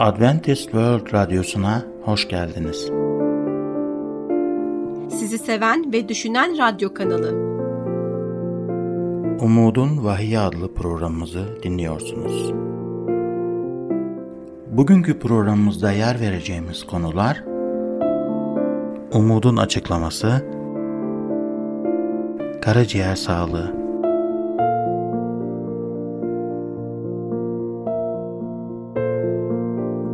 Adventist World Radyosu'na hoş geldiniz. Sizi seven ve düşünen radyo kanalı. Umudun Vahiy adlı programımızı dinliyorsunuz. Bugünkü programımızda yer vereceğimiz konular Umudun açıklaması Karaciğer sağlığı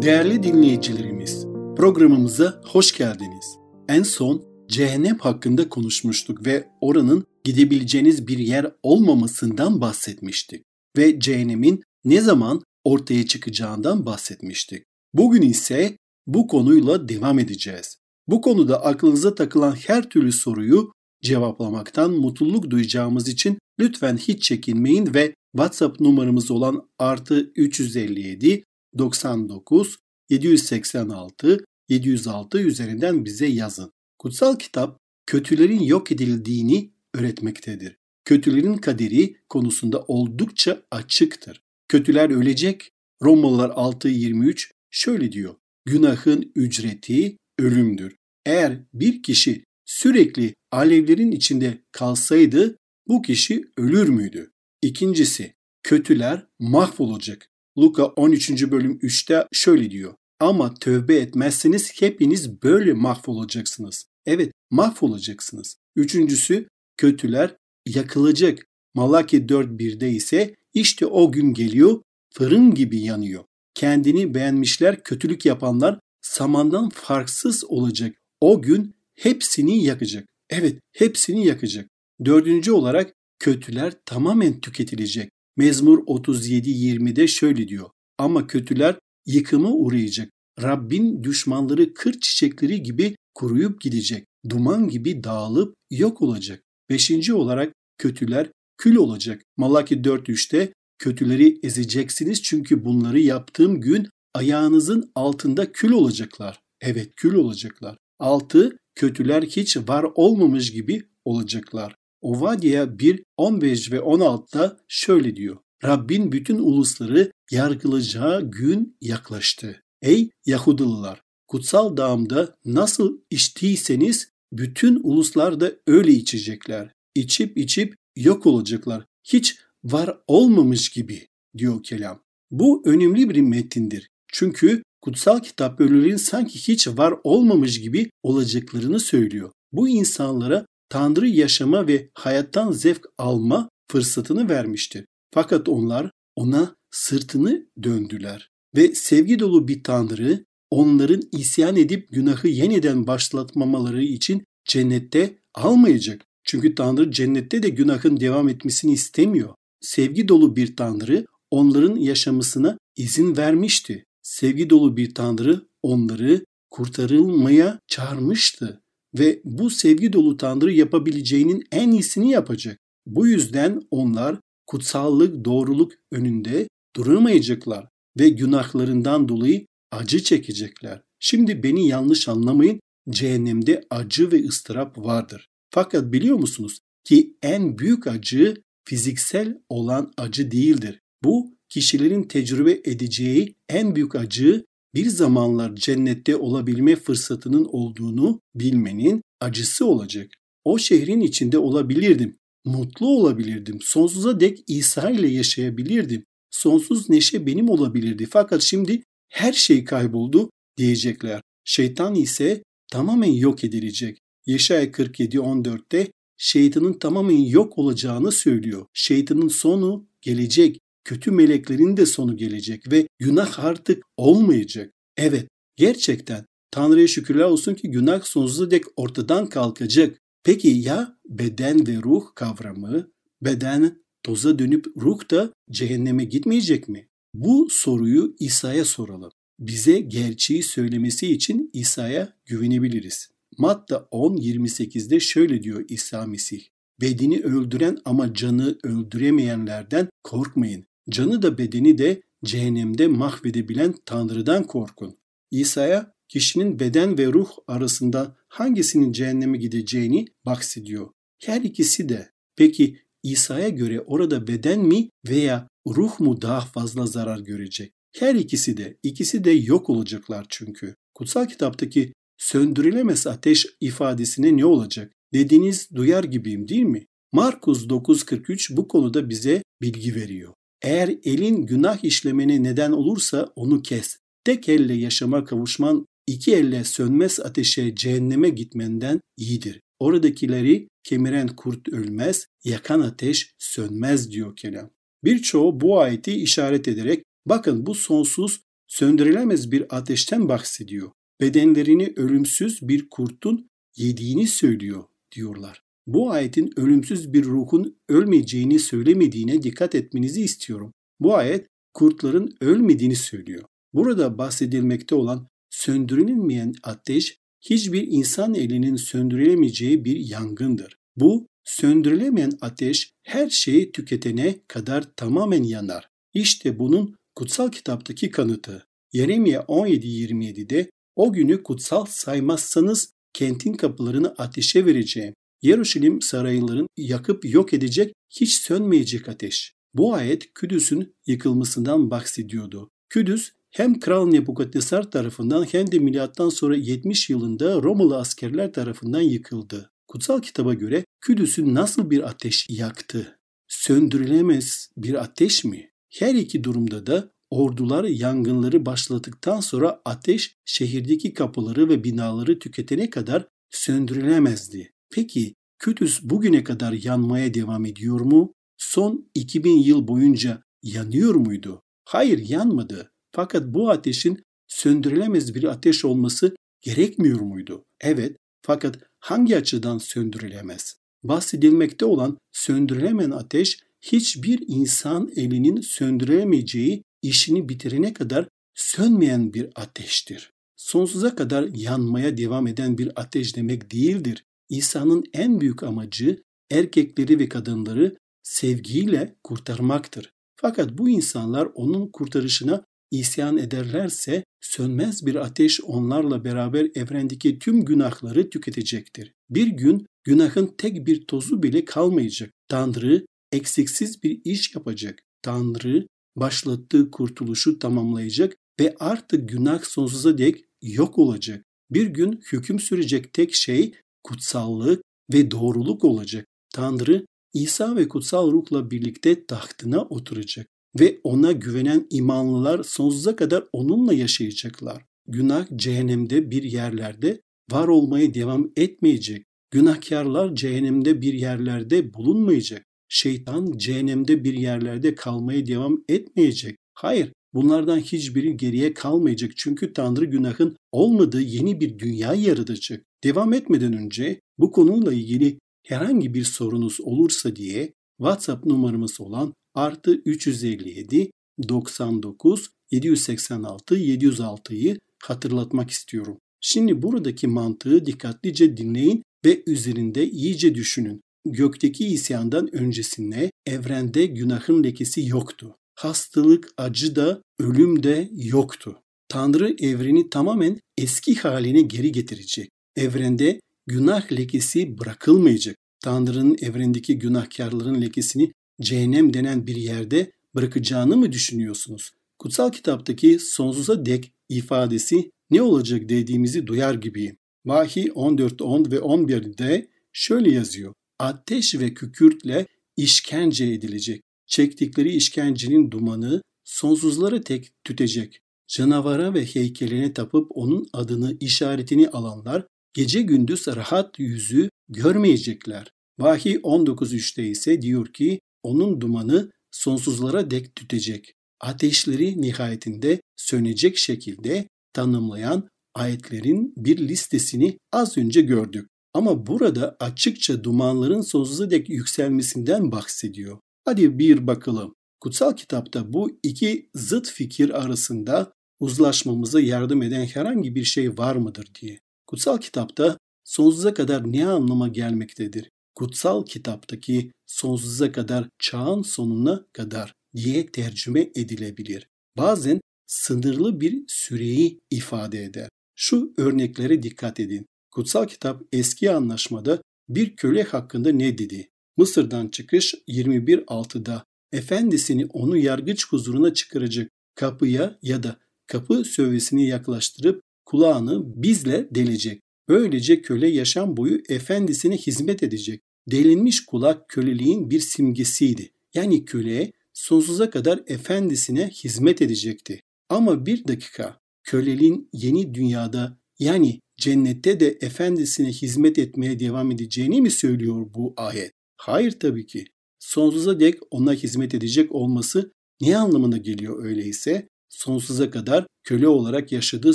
Değerli dinleyicilerimiz, programımıza hoş geldiniz. En son cehennem hakkında konuşmuştuk ve oranın gidebileceğiniz bir yer olmamasından bahsetmiştik ve cehennemin ne zaman ortaya çıkacağından bahsetmiştik. Bugün ise bu konuyla devam edeceğiz. Bu konuda aklınıza takılan her türlü soruyu cevaplamaktan mutluluk duyacağımız için lütfen hiç çekinmeyin ve WhatsApp numaramız olan artı 357 99 786 706 üzerinden bize yazın. Kutsal kitap kötülerin yok edildiğini öğretmektedir. Kötülerin kaderi konusunda oldukça açıktır. Kötüler ölecek. Romalılar 6.23 şöyle diyor. Günahın ücreti ölümdür. Eğer bir kişi sürekli alevlerin içinde kalsaydı bu kişi ölür müydü? İkincisi, kötüler mahvolacak. Luka 13. bölüm 3'te şöyle diyor. Ama tövbe etmezseniz hepiniz böyle mahvolacaksınız. Evet mahvolacaksınız. Üçüncüsü kötüler yakılacak. Malaki 4.1'de ise işte o gün geliyor fırın gibi yanıyor. Kendini beğenmişler kötülük yapanlar samandan farksız olacak. O gün hepsini yakacak. Evet hepsini yakacak. Dördüncü olarak kötüler tamamen tüketilecek. Mezmur 37-20'de şöyle diyor. Ama kötüler yıkıma uğrayacak. Rabbin düşmanları kır çiçekleri gibi kuruyup gidecek. Duman gibi dağılıp yok olacak. Beşinci olarak kötüler kül olacak. Malaki 4.3'te kötüleri ezeceksiniz çünkü bunları yaptığım gün ayağınızın altında kül olacaklar. Evet kül olacaklar. Altı kötüler hiç var olmamış gibi olacaklar. Ovadya 1, 15 ve 16'da şöyle diyor. Rabbin bütün ulusları yargılayacağı gün yaklaştı. Ey Yahudılılar! Kutsal dağımda nasıl içtiyseniz bütün uluslar da öyle içecekler. İçip içip yok olacaklar. Hiç var olmamış gibi diyor kelam. Bu önemli bir metindir. Çünkü kutsal kitap ölülerin sanki hiç var olmamış gibi olacaklarını söylüyor. Bu insanlara Tanrı yaşama ve hayattan zevk alma fırsatını vermişti. Fakat onlar ona sırtını döndüler ve sevgi dolu bir Tanrı onların isyan edip günahı yeniden başlatmamaları için cennette almayacak. Çünkü Tanrı cennette de günahın devam etmesini istemiyor. Sevgi dolu bir Tanrı onların yaşamasına izin vermişti. Sevgi dolu bir Tanrı onları kurtarılmaya çağırmıştı ve bu sevgi dolu Tanrı yapabileceğinin en iyisini yapacak. Bu yüzden onlar kutsallık, doğruluk önünde duramayacaklar ve günahlarından dolayı acı çekecekler. Şimdi beni yanlış anlamayın, cehennemde acı ve ıstırap vardır. Fakat biliyor musunuz ki en büyük acı fiziksel olan acı değildir. Bu kişilerin tecrübe edeceği en büyük acı bir zamanlar cennette olabilme fırsatının olduğunu bilmenin acısı olacak. O şehrin içinde olabilirdim. Mutlu olabilirdim. Sonsuza dek İsa ile yaşayabilirdim. Sonsuz neşe benim olabilirdi. Fakat şimdi her şey kayboldu diyecekler. Şeytan ise tamamen yok edilecek. Yeşaya 47.14'te şeytanın tamamen yok olacağını söylüyor. Şeytanın sonu gelecek kötü meleklerin de sonu gelecek ve günah artık olmayacak. Evet, gerçekten Tanrı'ya şükürler olsun ki günah sonsuza dek ortadan kalkacak. Peki ya beden ve ruh kavramı, beden toza dönüp ruh da cehenneme gitmeyecek mi? Bu soruyu İsa'ya soralım. Bize gerçeği söylemesi için İsa'ya güvenebiliriz. Matta 10.28'de şöyle diyor İsa Mesih. Bedeni öldüren ama canı öldüremeyenlerden korkmayın. Canı da bedeni de cehennemde mahvedebilen Tanrı'dan korkun. İsa'ya kişinin beden ve ruh arasında hangisinin cehenneme gideceğini bahsediyor. Her ikisi de. Peki İsa'ya göre orada beden mi veya ruh mu daha fazla zarar görecek? Her ikisi de, ikisi de yok olacaklar çünkü. Kutsal kitaptaki söndürülemez ateş ifadesine ne olacak? Dediğiniz duyar gibiyim değil mi? Markus 9.43 bu konuda bize bilgi veriyor. Eğer elin günah işlemene neden olursa onu kes. Tek elle yaşama kavuşman iki elle sönmez ateşe cehenneme gitmenden iyidir. Oradakileri kemiren kurt ölmez, yakan ateş sönmez diyor kelam. Birçoğu bu ayeti işaret ederek bakın bu sonsuz söndürülemez bir ateşten bahsediyor. Bedenlerini ölümsüz bir kurtun yediğini söylüyor diyorlar. Bu ayetin ölümsüz bir ruhun ölmeyeceğini söylemediğine dikkat etmenizi istiyorum. Bu ayet kurtların ölmediğini söylüyor. Burada bahsedilmekte olan söndürülemeyen ateş hiçbir insan elinin söndürülemeyeceği bir yangındır. Bu söndürülemeyen ateş her şeyi tüketene kadar tamamen yanar. İşte bunun kutsal kitaptaki kanıtı. Yeremye 17.27'de o günü kutsal saymazsanız kentin kapılarını ateşe vereceğim. Yeruşalim sarayların yakıp yok edecek hiç sönmeyecek ateş. Bu ayet Küdüs'ün yıkılmasından bahsediyordu. Küdüs hem Kral Nebukadnesar tarafından hem de milattan sonra 70 yılında Romalı askerler tarafından yıkıldı. Kutsal kitaba göre Küdüs'ü nasıl bir ateş yaktı? Söndürülemez bir ateş mi? Her iki durumda da ordular yangınları başladıktan sonra ateş şehirdeki kapıları ve binaları tüketene kadar söndürülemezdi. Peki Küdüs bugüne kadar yanmaya devam ediyor mu? Son 2000 yıl boyunca yanıyor muydu? Hayır yanmadı. Fakat bu ateşin söndürülemez bir ateş olması gerekmiyor muydu? Evet, fakat hangi açıdan söndürülemez? Bahsedilmekte olan söndürülemeyen ateş hiçbir insan elinin söndüremeyeceği işini bitirene kadar sönmeyen bir ateştir. Sonsuza kadar yanmaya devam eden bir ateş demek değildir. İsa'nın en büyük amacı erkekleri ve kadınları sevgiyle kurtarmaktır. Fakat bu insanlar onun kurtarışına isyan ederlerse sönmez bir ateş onlarla beraber evrendeki tüm günahları tüketecektir. Bir gün günahın tek bir tozu bile kalmayacak. Tanrı eksiksiz bir iş yapacak. Tanrı başlattığı kurtuluşu tamamlayacak ve artık günah sonsuza dek yok olacak. Bir gün hüküm sürecek tek şey kutsallık ve doğruluk olacak. Tanrı İsa ve kutsal ruhla birlikte tahtına oturacak ve ona güvenen imanlılar sonsuza kadar onunla yaşayacaklar. Günah cehennemde bir yerlerde var olmaya devam etmeyecek. Günahkarlar cehennemde bir yerlerde bulunmayacak. Şeytan cehennemde bir yerlerde kalmaya devam etmeyecek. Hayır, bunlardan hiçbiri geriye kalmayacak. Çünkü Tanrı günahın olmadığı yeni bir dünya yaratacak. Devam etmeden önce bu konuyla ilgili herhangi bir sorunuz olursa diye WhatsApp numaramız olan artı 357 99 786 706'yı hatırlatmak istiyorum. Şimdi buradaki mantığı dikkatlice dinleyin ve üzerinde iyice düşünün. Gökteki isyandan öncesinde evrende günahın lekesi yoktu. Hastalık, acı da, ölüm de yoktu. Tanrı evreni tamamen eski haline geri getirecek. Evrende günah lekesi bırakılmayacak. Tanrı'nın evrendeki günahkarların lekesini cehennem denen bir yerde bırakacağını mı düşünüyorsunuz? Kutsal kitaptaki sonsuza dek ifadesi ne olacak dediğimizi duyar gibiyim. Vahiy 14.10 ve 11'de şöyle yazıyor. Ateş ve kükürtle işkence edilecek. Çektikleri işkencenin dumanı sonsuzları tek tütecek. Canavara ve heykeline tapıp onun adını, işaretini alanlar gece gündüz rahat yüzü görmeyecekler. Vahiy 19.3'te ise diyor ki onun dumanı sonsuzlara dek tütecek. Ateşleri nihayetinde sönecek şekilde tanımlayan ayetlerin bir listesini az önce gördük. Ama burada açıkça dumanların sonsuza dek yükselmesinden bahsediyor. Hadi bir bakalım. Kutsal kitapta bu iki zıt fikir arasında uzlaşmamıza yardım eden herhangi bir şey var mıdır diye. Kutsal kitapta sonsuza kadar ne anlama gelmektedir? Kutsal kitaptaki sonsuza kadar çağın sonuna kadar diye tercüme edilebilir. Bazen sınırlı bir süreyi ifade eder. Şu örneklere dikkat edin. Kutsal kitap eski anlaşmada bir köle hakkında ne dedi? Mısır'dan çıkış 21.6'da efendisini onu yargıç huzuruna çıkaracak kapıya ya da kapı sövesini yaklaştırıp kulağını bizle delecek. Böylece köle yaşam boyu efendisine hizmet edecek. Delinmiş kulak köleliğin bir simgesiydi. Yani köle sonsuza kadar efendisine hizmet edecekti. Ama bir dakika, köleliğin yeni dünyada yani cennette de efendisine hizmet etmeye devam edeceğini mi söylüyor bu ayet? Hayır tabii ki. Sonsuza dek ona hizmet edecek olması ne anlamına geliyor öyleyse? Sonsuza kadar köle olarak yaşadığı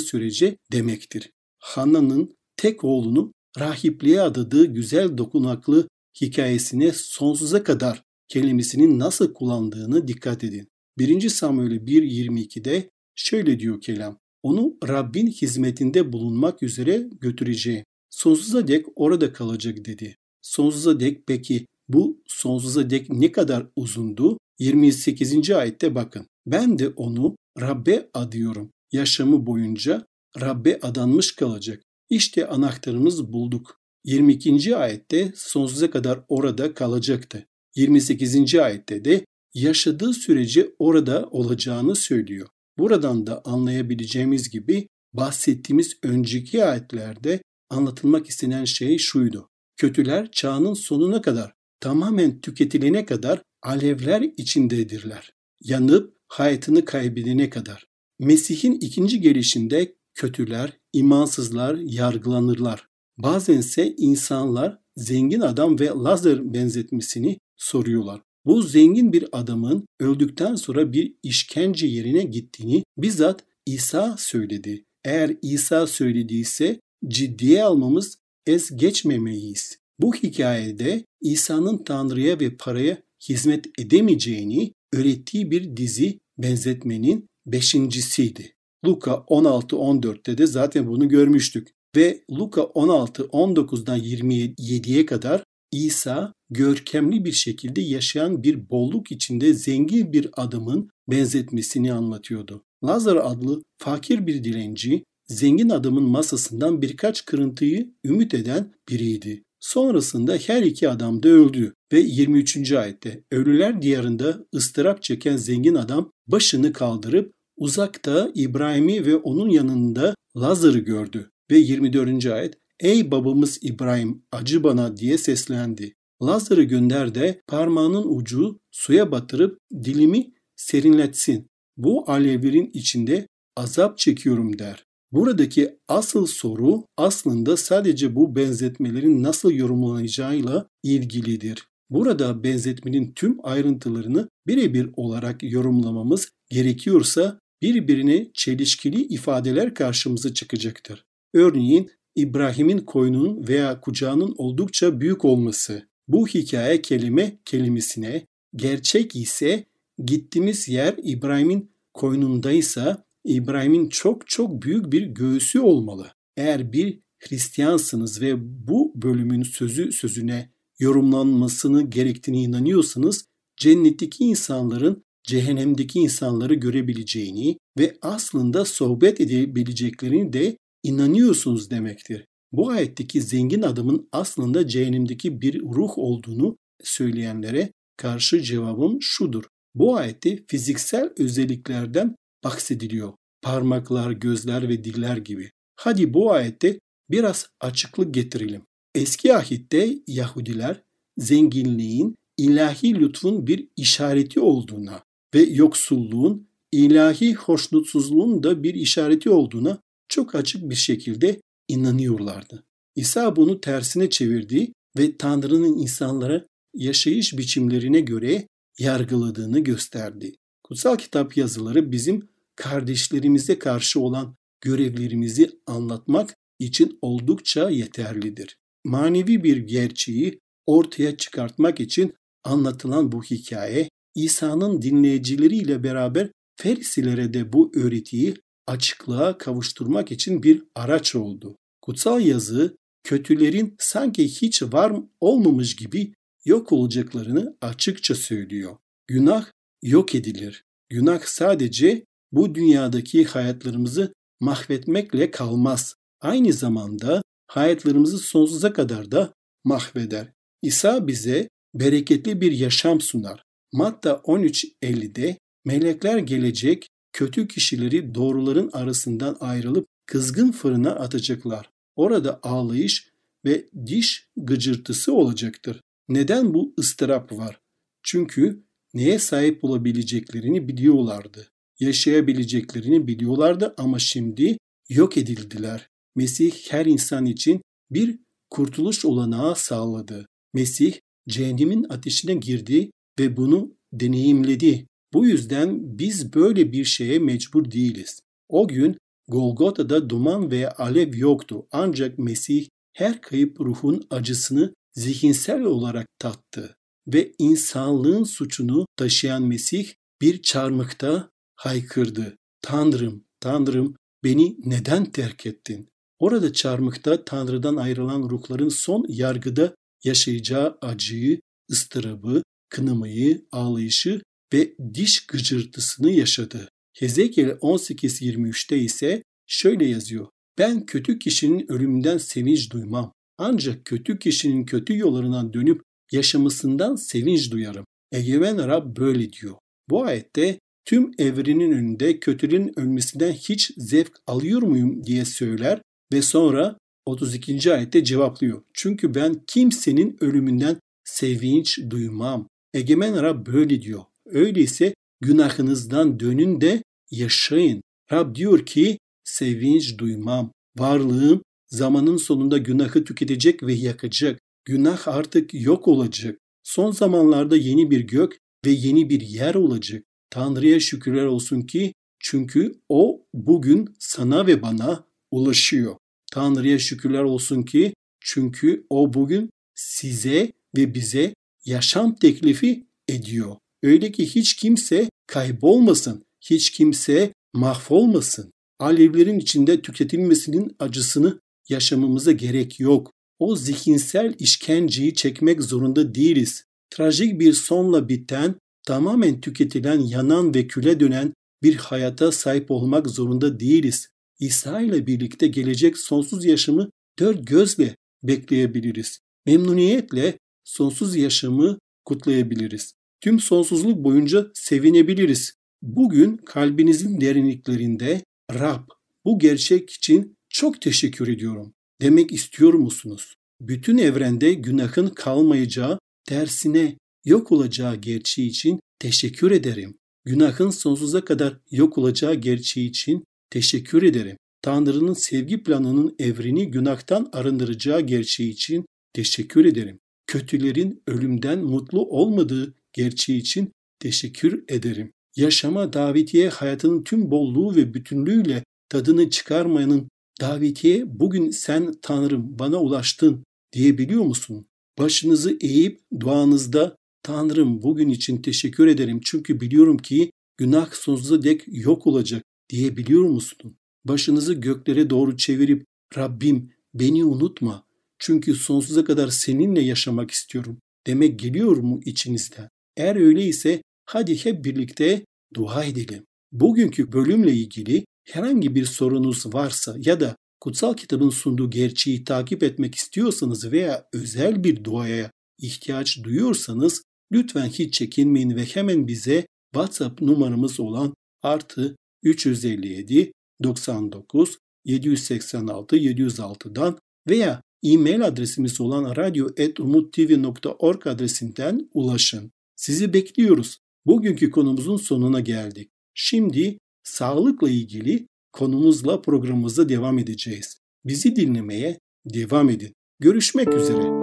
sürece demektir. Hanna'nın tek oğlunu rahipliğe adadığı güzel dokunaklı hikayesine sonsuza kadar kelimesinin nasıl kullandığını dikkat edin. 1. Samuel 1.22'de şöyle diyor kelam. Onu Rabbin hizmetinde bulunmak üzere götüreceğim. Sonsuza dek orada kalacak dedi. Sonsuza dek peki bu sonsuza dek ne kadar uzundu? 28. ayette bakın. Ben de onu Rabbe adıyorum. Yaşamı boyunca Rabbe adanmış kalacak. İşte anahtarımız bulduk. 22. ayette sonsuza kadar orada kalacaktı. 28. ayette de yaşadığı sürece orada olacağını söylüyor. Buradan da anlayabileceğimiz gibi bahsettiğimiz önceki ayetlerde anlatılmak istenen şey şuydu. Kötüler çağının sonuna kadar, tamamen tüketilene kadar alevler içindedirler. Yanıp hayatını kaybedene kadar. Mesih'in ikinci gelişinde kötüler, imansızlar yargılanırlar. Bazense insanlar zengin adam ve Lazar benzetmesini soruyorlar. Bu zengin bir adamın öldükten sonra bir işkence yerine gittiğini bizzat İsa söyledi. Eğer İsa söylediyse ciddiye almamız es geçmemeliyiz. Bu hikayede İsa'nın Tanrı'ya ve paraya hizmet edemeyeceğini öğrettiği bir dizi benzetmenin beşincisiydi. Luka 16-14'te de zaten bunu görmüştük. Ve Luka 16-19'dan 27'ye kadar İsa görkemli bir şekilde yaşayan bir bolluk içinde zengin bir adamın benzetmesini anlatıyordu. Lazar adlı fakir bir dilenci, zengin adamın masasından birkaç kırıntıyı ümit eden biriydi. Sonrasında her iki adam da öldü ve 23. ayette ölüler diyarında ıstırap çeken zengin adam başını kaldırıp uzakta İbrahim'i ve onun yanında Lazar'ı gördü ve 24. ayet Ey babamız İbrahim acı bana diye seslendi. Lazar'ı gönder de parmağının ucu suya batırıp dilimi serinletsin. Bu alevlerin içinde azap çekiyorum der. Buradaki asıl soru aslında sadece bu benzetmelerin nasıl yorumlanacağıyla ilgilidir. Burada benzetmenin tüm ayrıntılarını birebir olarak yorumlamamız gerekiyorsa birbirine çelişkili ifadeler karşımıza çıkacaktır. Örneğin İbrahim'in koynunun veya kucağının oldukça büyük olması. Bu hikaye kelime kelimesine gerçek ise gittiğimiz yer İbrahim'in koynundaysa İbrahim'in çok çok büyük bir göğsü olmalı. Eğer bir Hristiyansınız ve bu bölümün sözü sözüne yorumlanmasını gerektiğine inanıyorsanız cennetteki insanların cehennemdeki insanları görebileceğini ve aslında sohbet edebileceklerini de inanıyorsunuz demektir. Bu ayetteki zengin adamın aslında cehennemdeki bir ruh olduğunu söyleyenlere karşı cevabım şudur. Bu ayette fiziksel özelliklerden bahsediliyor. Parmaklar, gözler ve diller gibi. Hadi bu ayette biraz açıklık getirelim. Eski ahitte Yahudiler zenginliğin ilahi lütfun bir işareti olduğuna ve yoksulluğun ilahi hoşnutsuzluğun da bir işareti olduğuna çok açık bir şekilde inanıyorlardı. İsa bunu tersine çevirdi ve Tanrı'nın insanlara yaşayış biçimlerine göre yargıladığını gösterdi. Kutsal kitap yazıları bizim kardeşlerimize karşı olan görevlerimizi anlatmak için oldukça yeterlidir. Manevi bir gerçeği ortaya çıkartmak için anlatılan bu hikaye İsa'nın dinleyicileriyle beraber Farisilere de bu öğretiyi açıklığa kavuşturmak için bir araç oldu. Kutsal yazı kötülerin sanki hiç var olmamış gibi yok olacaklarını açıkça söylüyor. Günah yok edilir. Günah sadece bu dünyadaki hayatlarımızı mahvetmekle kalmaz. Aynı zamanda hayatlarımızı sonsuza kadar da mahveder. İsa bize bereketli bir yaşam sunar. Matta 13.50'de melekler gelecek kötü kişileri doğruların arasından ayrılıp kızgın fırına atacaklar. Orada ağlayış ve diş gıcırtısı olacaktır. Neden bu ıstırap var? Çünkü neye sahip olabileceklerini biliyorlardı. Yaşayabileceklerini biliyorlardı ama şimdi yok edildiler. Mesih her insan için bir kurtuluş olanağı sağladı. Mesih cehennemin ateşine girdi ve bunu deneyimledi. Bu yüzden biz böyle bir şeye mecbur değiliz. O gün Golgota'da duman ve alev yoktu ancak Mesih her kayıp ruhun acısını zihinsel olarak tattı ve insanlığın suçunu taşıyan Mesih bir çarmıkta haykırdı. Tanrım, Tanrım beni neden terk ettin? Orada çarmıkta Tanrı'dan ayrılan ruhların son yargıda yaşayacağı acıyı, ıstırabı, kınamayı, ağlayışı ve diş gıcırtısını yaşadı. Hezekiel 18.23'te ise şöyle yazıyor. Ben kötü kişinin ölümünden sevinç duymam. Ancak kötü kişinin kötü yollarından dönüp yaşamasından sevinç duyarım. Egemen Rab böyle diyor. Bu ayette tüm evrenin önünde kötülüğün ölmesinden hiç zevk alıyor muyum diye söyler ve sonra 32. ayette cevaplıyor. Çünkü ben kimsenin ölümünden sevinç duymam. Egemen Rab böyle diyor. Öyleyse günahınızdan dönün de yaşayın. Rab diyor ki sevinç duymam. Varlığım zamanın sonunda günahı tüketecek ve yakacak. Günah artık yok olacak. Son zamanlarda yeni bir gök ve yeni bir yer olacak. Tanrı'ya şükürler olsun ki çünkü o bugün sana ve bana ulaşıyor. Tanrı'ya şükürler olsun ki çünkü o bugün size ve bize yaşam teklifi ediyor. Öyle ki hiç kimse kaybolmasın, hiç kimse mahvolmasın. Alevlerin içinde tüketilmesinin acısını yaşamamıza gerek yok. O zihinsel işkenceyi çekmek zorunda değiliz. Trajik bir sonla biten, tamamen tüketilen, yanan ve küle dönen bir hayata sahip olmak zorunda değiliz. İsa ile birlikte gelecek sonsuz yaşamı dört gözle bekleyebiliriz. Memnuniyetle sonsuz yaşamı kutlayabiliriz. Tüm sonsuzluk boyunca sevinebiliriz. Bugün kalbinizin derinliklerinde Rab bu gerçek için çok teşekkür ediyorum demek istiyor musunuz? Bütün evrende günahın kalmayacağı, tersine yok olacağı gerçeği için teşekkür ederim. Günahın sonsuza kadar yok olacağı gerçeği için teşekkür ederim. Tanrı'nın sevgi planının evreni günahtan arındıracağı gerçeği için teşekkür ederim. Kötülerin ölümden mutlu olmadığı gerçeği için teşekkür ederim. Yaşama davetiye hayatının tüm bolluğu ve bütünlüğüyle tadını çıkarmayanın davetiye bugün sen Tanrım bana ulaştın diyebiliyor musun? Başınızı eğip duanızda Tanrım bugün için teşekkür ederim çünkü biliyorum ki günah sonsuza dek yok olacak diyebiliyor musun? Başınızı göklere doğru çevirip Rabbim beni unutma çünkü sonsuza kadar seninle yaşamak istiyorum demek geliyor mu içinizden? Eğer öyleyse hadi hep birlikte dua edelim. Bugünkü bölümle ilgili herhangi bir sorunuz varsa ya da kutsal kitabın sunduğu gerçeği takip etmek istiyorsanız veya özel bir duaya ihtiyaç duyuyorsanız lütfen hiç çekinmeyin ve hemen bize WhatsApp numaramız olan artı 357 99 786 706'dan veya e-mail adresimiz olan radyo.umuttv.org adresinden ulaşın. Sizi bekliyoruz. Bugünkü konumuzun sonuna geldik. Şimdi sağlıkla ilgili konumuzla programımıza devam edeceğiz. Bizi dinlemeye devam edin. Görüşmek üzere.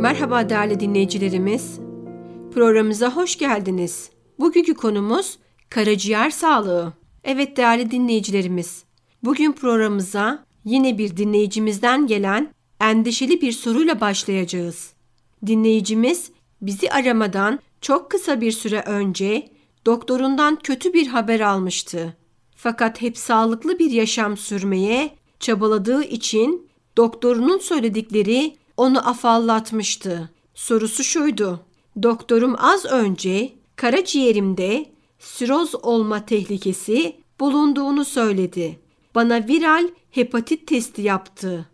Merhaba değerli dinleyicilerimiz. Programımıza hoş geldiniz. Bugünkü konumuz karaciğer sağlığı. Evet değerli dinleyicilerimiz. Bugün programımıza yine bir dinleyicimizden gelen endişeli bir soruyla başlayacağız. Dinleyicimiz bizi aramadan çok kısa bir süre önce doktorundan kötü bir haber almıştı. Fakat hep sağlıklı bir yaşam sürmeye çabaladığı için doktorunun söyledikleri onu afallatmıştı. Sorusu şuydu. Doktorum az önce karaciğerimde siroz olma tehlikesi bulunduğunu söyledi. Bana viral hepatit testi yaptı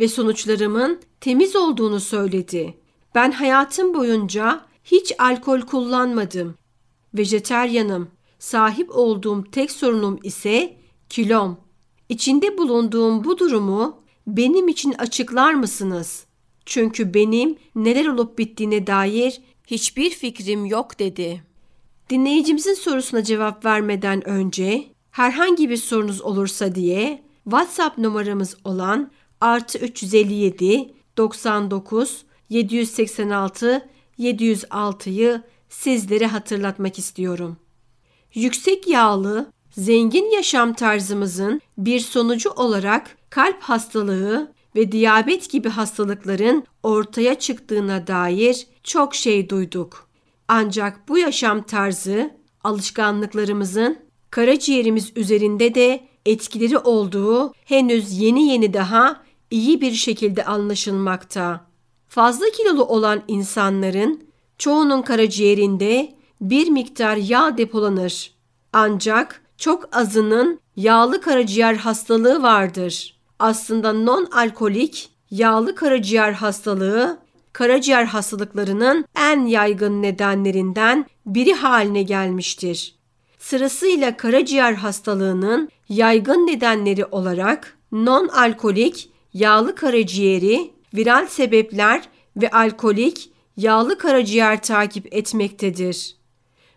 ve sonuçlarımın temiz olduğunu söyledi. Ben hayatım boyunca hiç alkol kullanmadım. Vejeteryanım. Sahip olduğum tek sorunum ise kilom. İçinde bulunduğum bu durumu benim için açıklar mısınız? Çünkü benim neler olup bittiğine dair hiçbir fikrim yok dedi. Dinleyicimizin sorusuna cevap vermeden önce herhangi bir sorunuz olursa diye WhatsApp numaramız olan artı 357 99 786 706'yı sizlere hatırlatmak istiyorum. Yüksek yağlı, zengin yaşam tarzımızın bir sonucu olarak kalp hastalığı ve diyabet gibi hastalıkların ortaya çıktığına dair çok şey duyduk. Ancak bu yaşam tarzı alışkanlıklarımızın karaciğerimiz üzerinde de etkileri olduğu henüz yeni yeni daha iyi bir şekilde anlaşılmakta. Fazla kilolu olan insanların çoğunun karaciğerinde bir miktar yağ depolanır. Ancak çok azının yağlı karaciğer hastalığı vardır. Aslında non-alkolik yağlı karaciğer hastalığı karaciğer hastalıklarının en yaygın nedenlerinden biri haline gelmiştir. Sırasıyla karaciğer hastalığının yaygın nedenleri olarak non-alkolik yağlı karaciğeri, viral sebepler ve alkolik yağlı karaciğer takip etmektedir.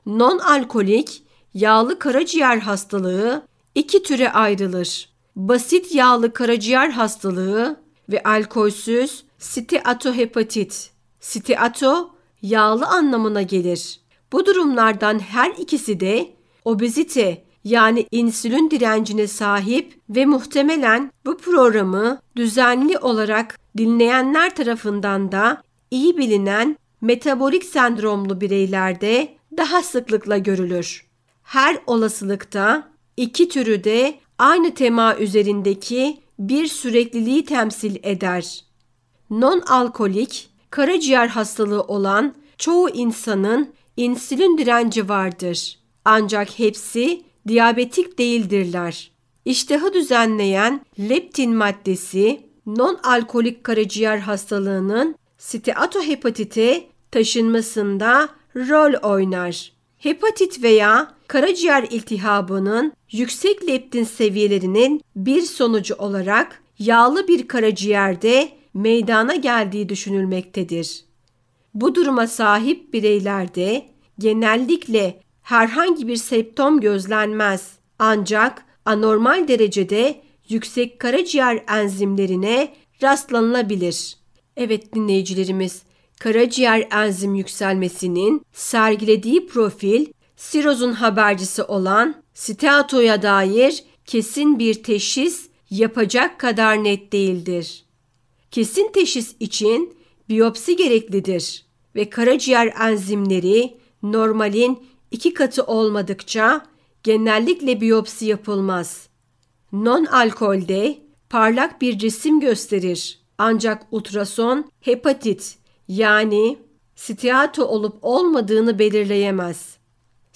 Non-alkolik yağlı karaciğer hastalığı iki türe ayrılır. Basit yağlı karaciğer hastalığı ve alkolsüz steatohepatit. Steato yağlı anlamına gelir. Bu durumlardan her ikisi de obezite yani insülin direncine sahip ve muhtemelen bu programı düzenli olarak dinleyenler tarafından da iyi bilinen metabolik sendromlu bireylerde daha sıklıkla görülür. Her olasılıkta iki türü de aynı tema üzerindeki bir sürekliliği temsil eder. Non-alkolik, karaciğer hastalığı olan çoğu insanın insülin direnci vardır. Ancak hepsi diyabetik değildirler. İştahı düzenleyen leptin maddesi non-alkolik karaciğer hastalığının steatohepatite taşınmasında rol oynar. Hepatit veya karaciğer iltihabının yüksek leptin seviyelerinin bir sonucu olarak yağlı bir karaciğerde meydana geldiği düşünülmektedir. Bu duruma sahip bireylerde genellikle herhangi bir septom gözlenmez. Ancak anormal derecede yüksek karaciğer enzimlerine rastlanılabilir. Evet dinleyicilerimiz, karaciğer enzim yükselmesinin sergilediği profil sirozun habercisi olan steatoya dair kesin bir teşhis yapacak kadar net değildir. Kesin teşhis için biyopsi gereklidir ve karaciğer enzimleri normalin iki katı olmadıkça genellikle biyopsi yapılmaz. Non-alkolde parlak bir resim gösterir. Ancak ultrason hepatit yani stiato olup olmadığını belirleyemez.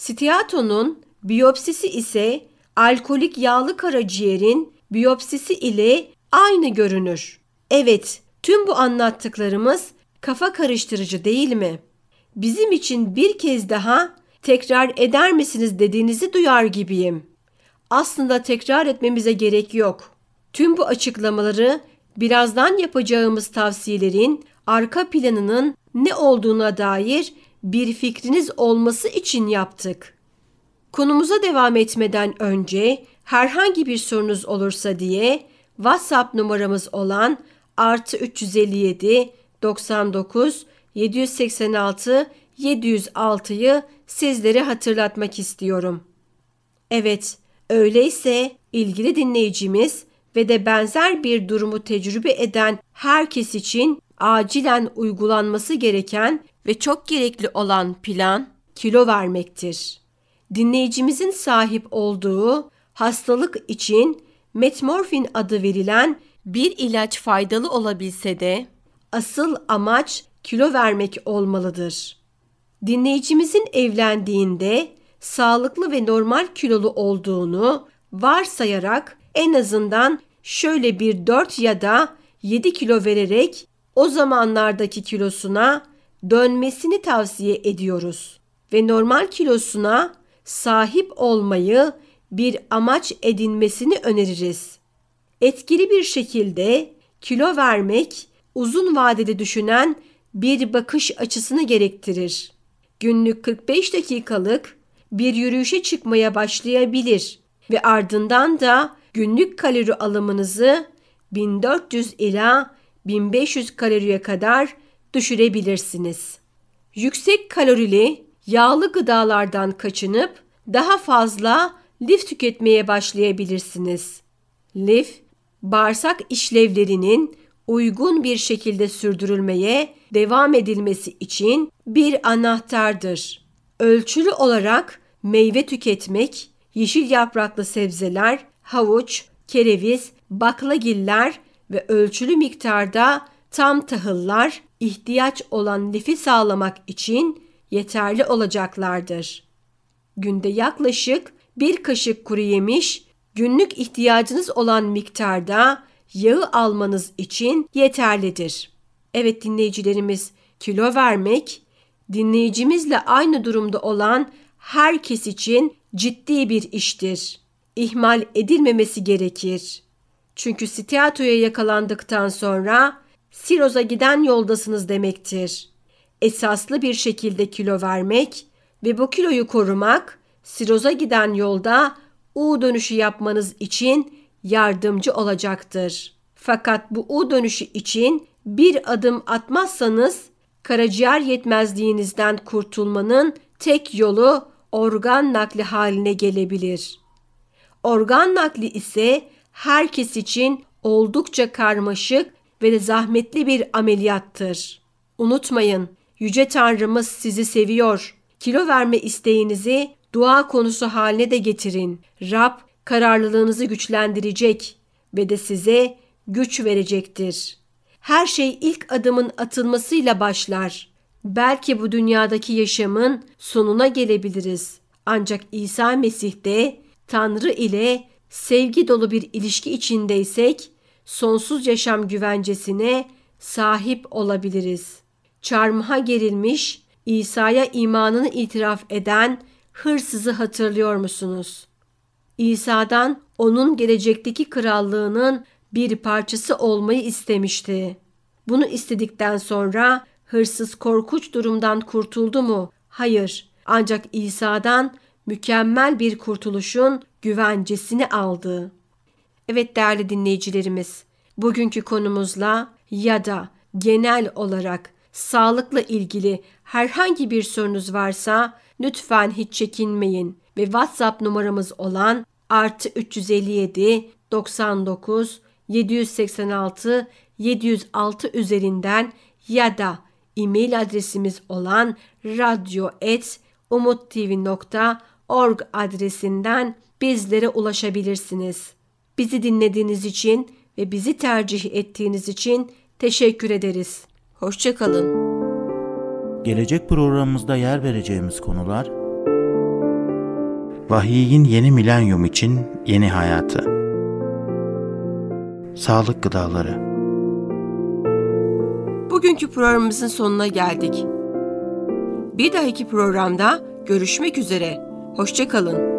Stiatonun biyopsisi ise alkolik yağlı karaciğerin biyopsisi ile aynı görünür. Evet, tüm bu anlattıklarımız kafa karıştırıcı değil mi? Bizim için bir kez daha tekrar eder misiniz dediğinizi duyar gibiyim. Aslında tekrar etmemize gerek yok. Tüm bu açıklamaları birazdan yapacağımız tavsiyelerin arka planının ne olduğuna dair bir fikriniz olması için yaptık. Konumuza devam etmeden önce herhangi bir sorunuz olursa diye WhatsApp numaramız olan artı 357 99 786 706'yı sizlere hatırlatmak istiyorum. Evet, öyleyse ilgili dinleyicimiz ve de benzer bir durumu tecrübe eden herkes için acilen uygulanması gereken ve çok gerekli olan plan kilo vermektir. Dinleyicimizin sahip olduğu hastalık için metmorfin adı verilen bir ilaç faydalı olabilse de asıl amaç kilo vermek olmalıdır. Dinleyicimizin evlendiğinde sağlıklı ve normal kilolu olduğunu varsayarak en azından şöyle bir 4 ya da 7 kilo vererek o zamanlardaki kilosuna dönmesini tavsiye ediyoruz ve normal kilosuna sahip olmayı bir amaç edinmesini öneririz. Etkili bir şekilde kilo vermek uzun vadede düşünen bir bakış açısını gerektirir. Günlük 45 dakikalık bir yürüyüşe çıkmaya başlayabilir ve ardından da günlük kalori alımınızı 1400 ila 1500 kaloriye kadar düşürebilirsiniz. Yüksek kalorili yağlı gıdalardan kaçınıp daha fazla lif tüketmeye başlayabilirsiniz. Lif, bağırsak işlevlerinin uygun bir şekilde sürdürülmeye devam edilmesi için bir anahtardır. Ölçülü olarak meyve tüketmek, yeşil yapraklı sebzeler, havuç, kereviz, baklagiller ve ölçülü miktarda tam tahıllar ihtiyaç olan lifi sağlamak için yeterli olacaklardır. Günde yaklaşık bir kaşık kuru yemiş, günlük ihtiyacınız olan miktarda yağı almanız için yeterlidir. Evet dinleyicilerimiz, kilo vermek dinleyicimizle aynı durumda olan herkes için ciddi bir iştir. İhmal edilmemesi gerekir. Çünkü stiatoya yakalandıktan sonra siroza giden yoldasınız demektir. Esaslı bir şekilde kilo vermek ve bu kiloyu korumak siroza giden yolda U dönüşü yapmanız için yardımcı olacaktır. Fakat bu U dönüşü için bir adım atmazsanız karaciğer yetmezliğinizden kurtulmanın tek yolu organ nakli haline gelebilir. Organ nakli ise herkes için oldukça karmaşık ve de zahmetli bir ameliyattır. Unutmayın, Yüce Tanrımız sizi seviyor. Kilo verme isteğinizi dua konusu haline de getirin. Rab kararlılığınızı güçlendirecek ve de size güç verecektir. Her şey ilk adımın atılmasıyla başlar. Belki bu dünyadaki yaşamın sonuna gelebiliriz. Ancak İsa Mesih'te Tanrı ile sevgi dolu bir ilişki içindeysek sonsuz yaşam güvencesine sahip olabiliriz. Çarmıha gerilmiş, İsa'ya imanını itiraf eden hırsızı hatırlıyor musunuz? İsa'dan onun gelecekteki krallığının bir parçası olmayı istemişti. Bunu istedikten sonra hırsız korkunç durumdan kurtuldu mu? Hayır. Ancak İsa'dan mükemmel bir kurtuluşun güvencesini aldı. Evet değerli dinleyicilerimiz, bugünkü konumuzla ya da genel olarak sağlıkla ilgili herhangi bir sorunuz varsa lütfen hiç çekinmeyin ve WhatsApp numaramız olan artı 357 99 786 706 üzerinden ya da e-mail adresimiz olan radyo.umuttv.org adresinden bizlere ulaşabilirsiniz. Bizi dinlediğiniz için ve bizi tercih ettiğiniz için teşekkür ederiz. Hoşçakalın. Gelecek programımızda yer vereceğimiz konular Vahiyin yeni milenyum için yeni hayatı Sağlık gıdaları Bugünkü programımızın sonuna geldik. Bir dahaki programda görüşmek üzere. Hoşçakalın.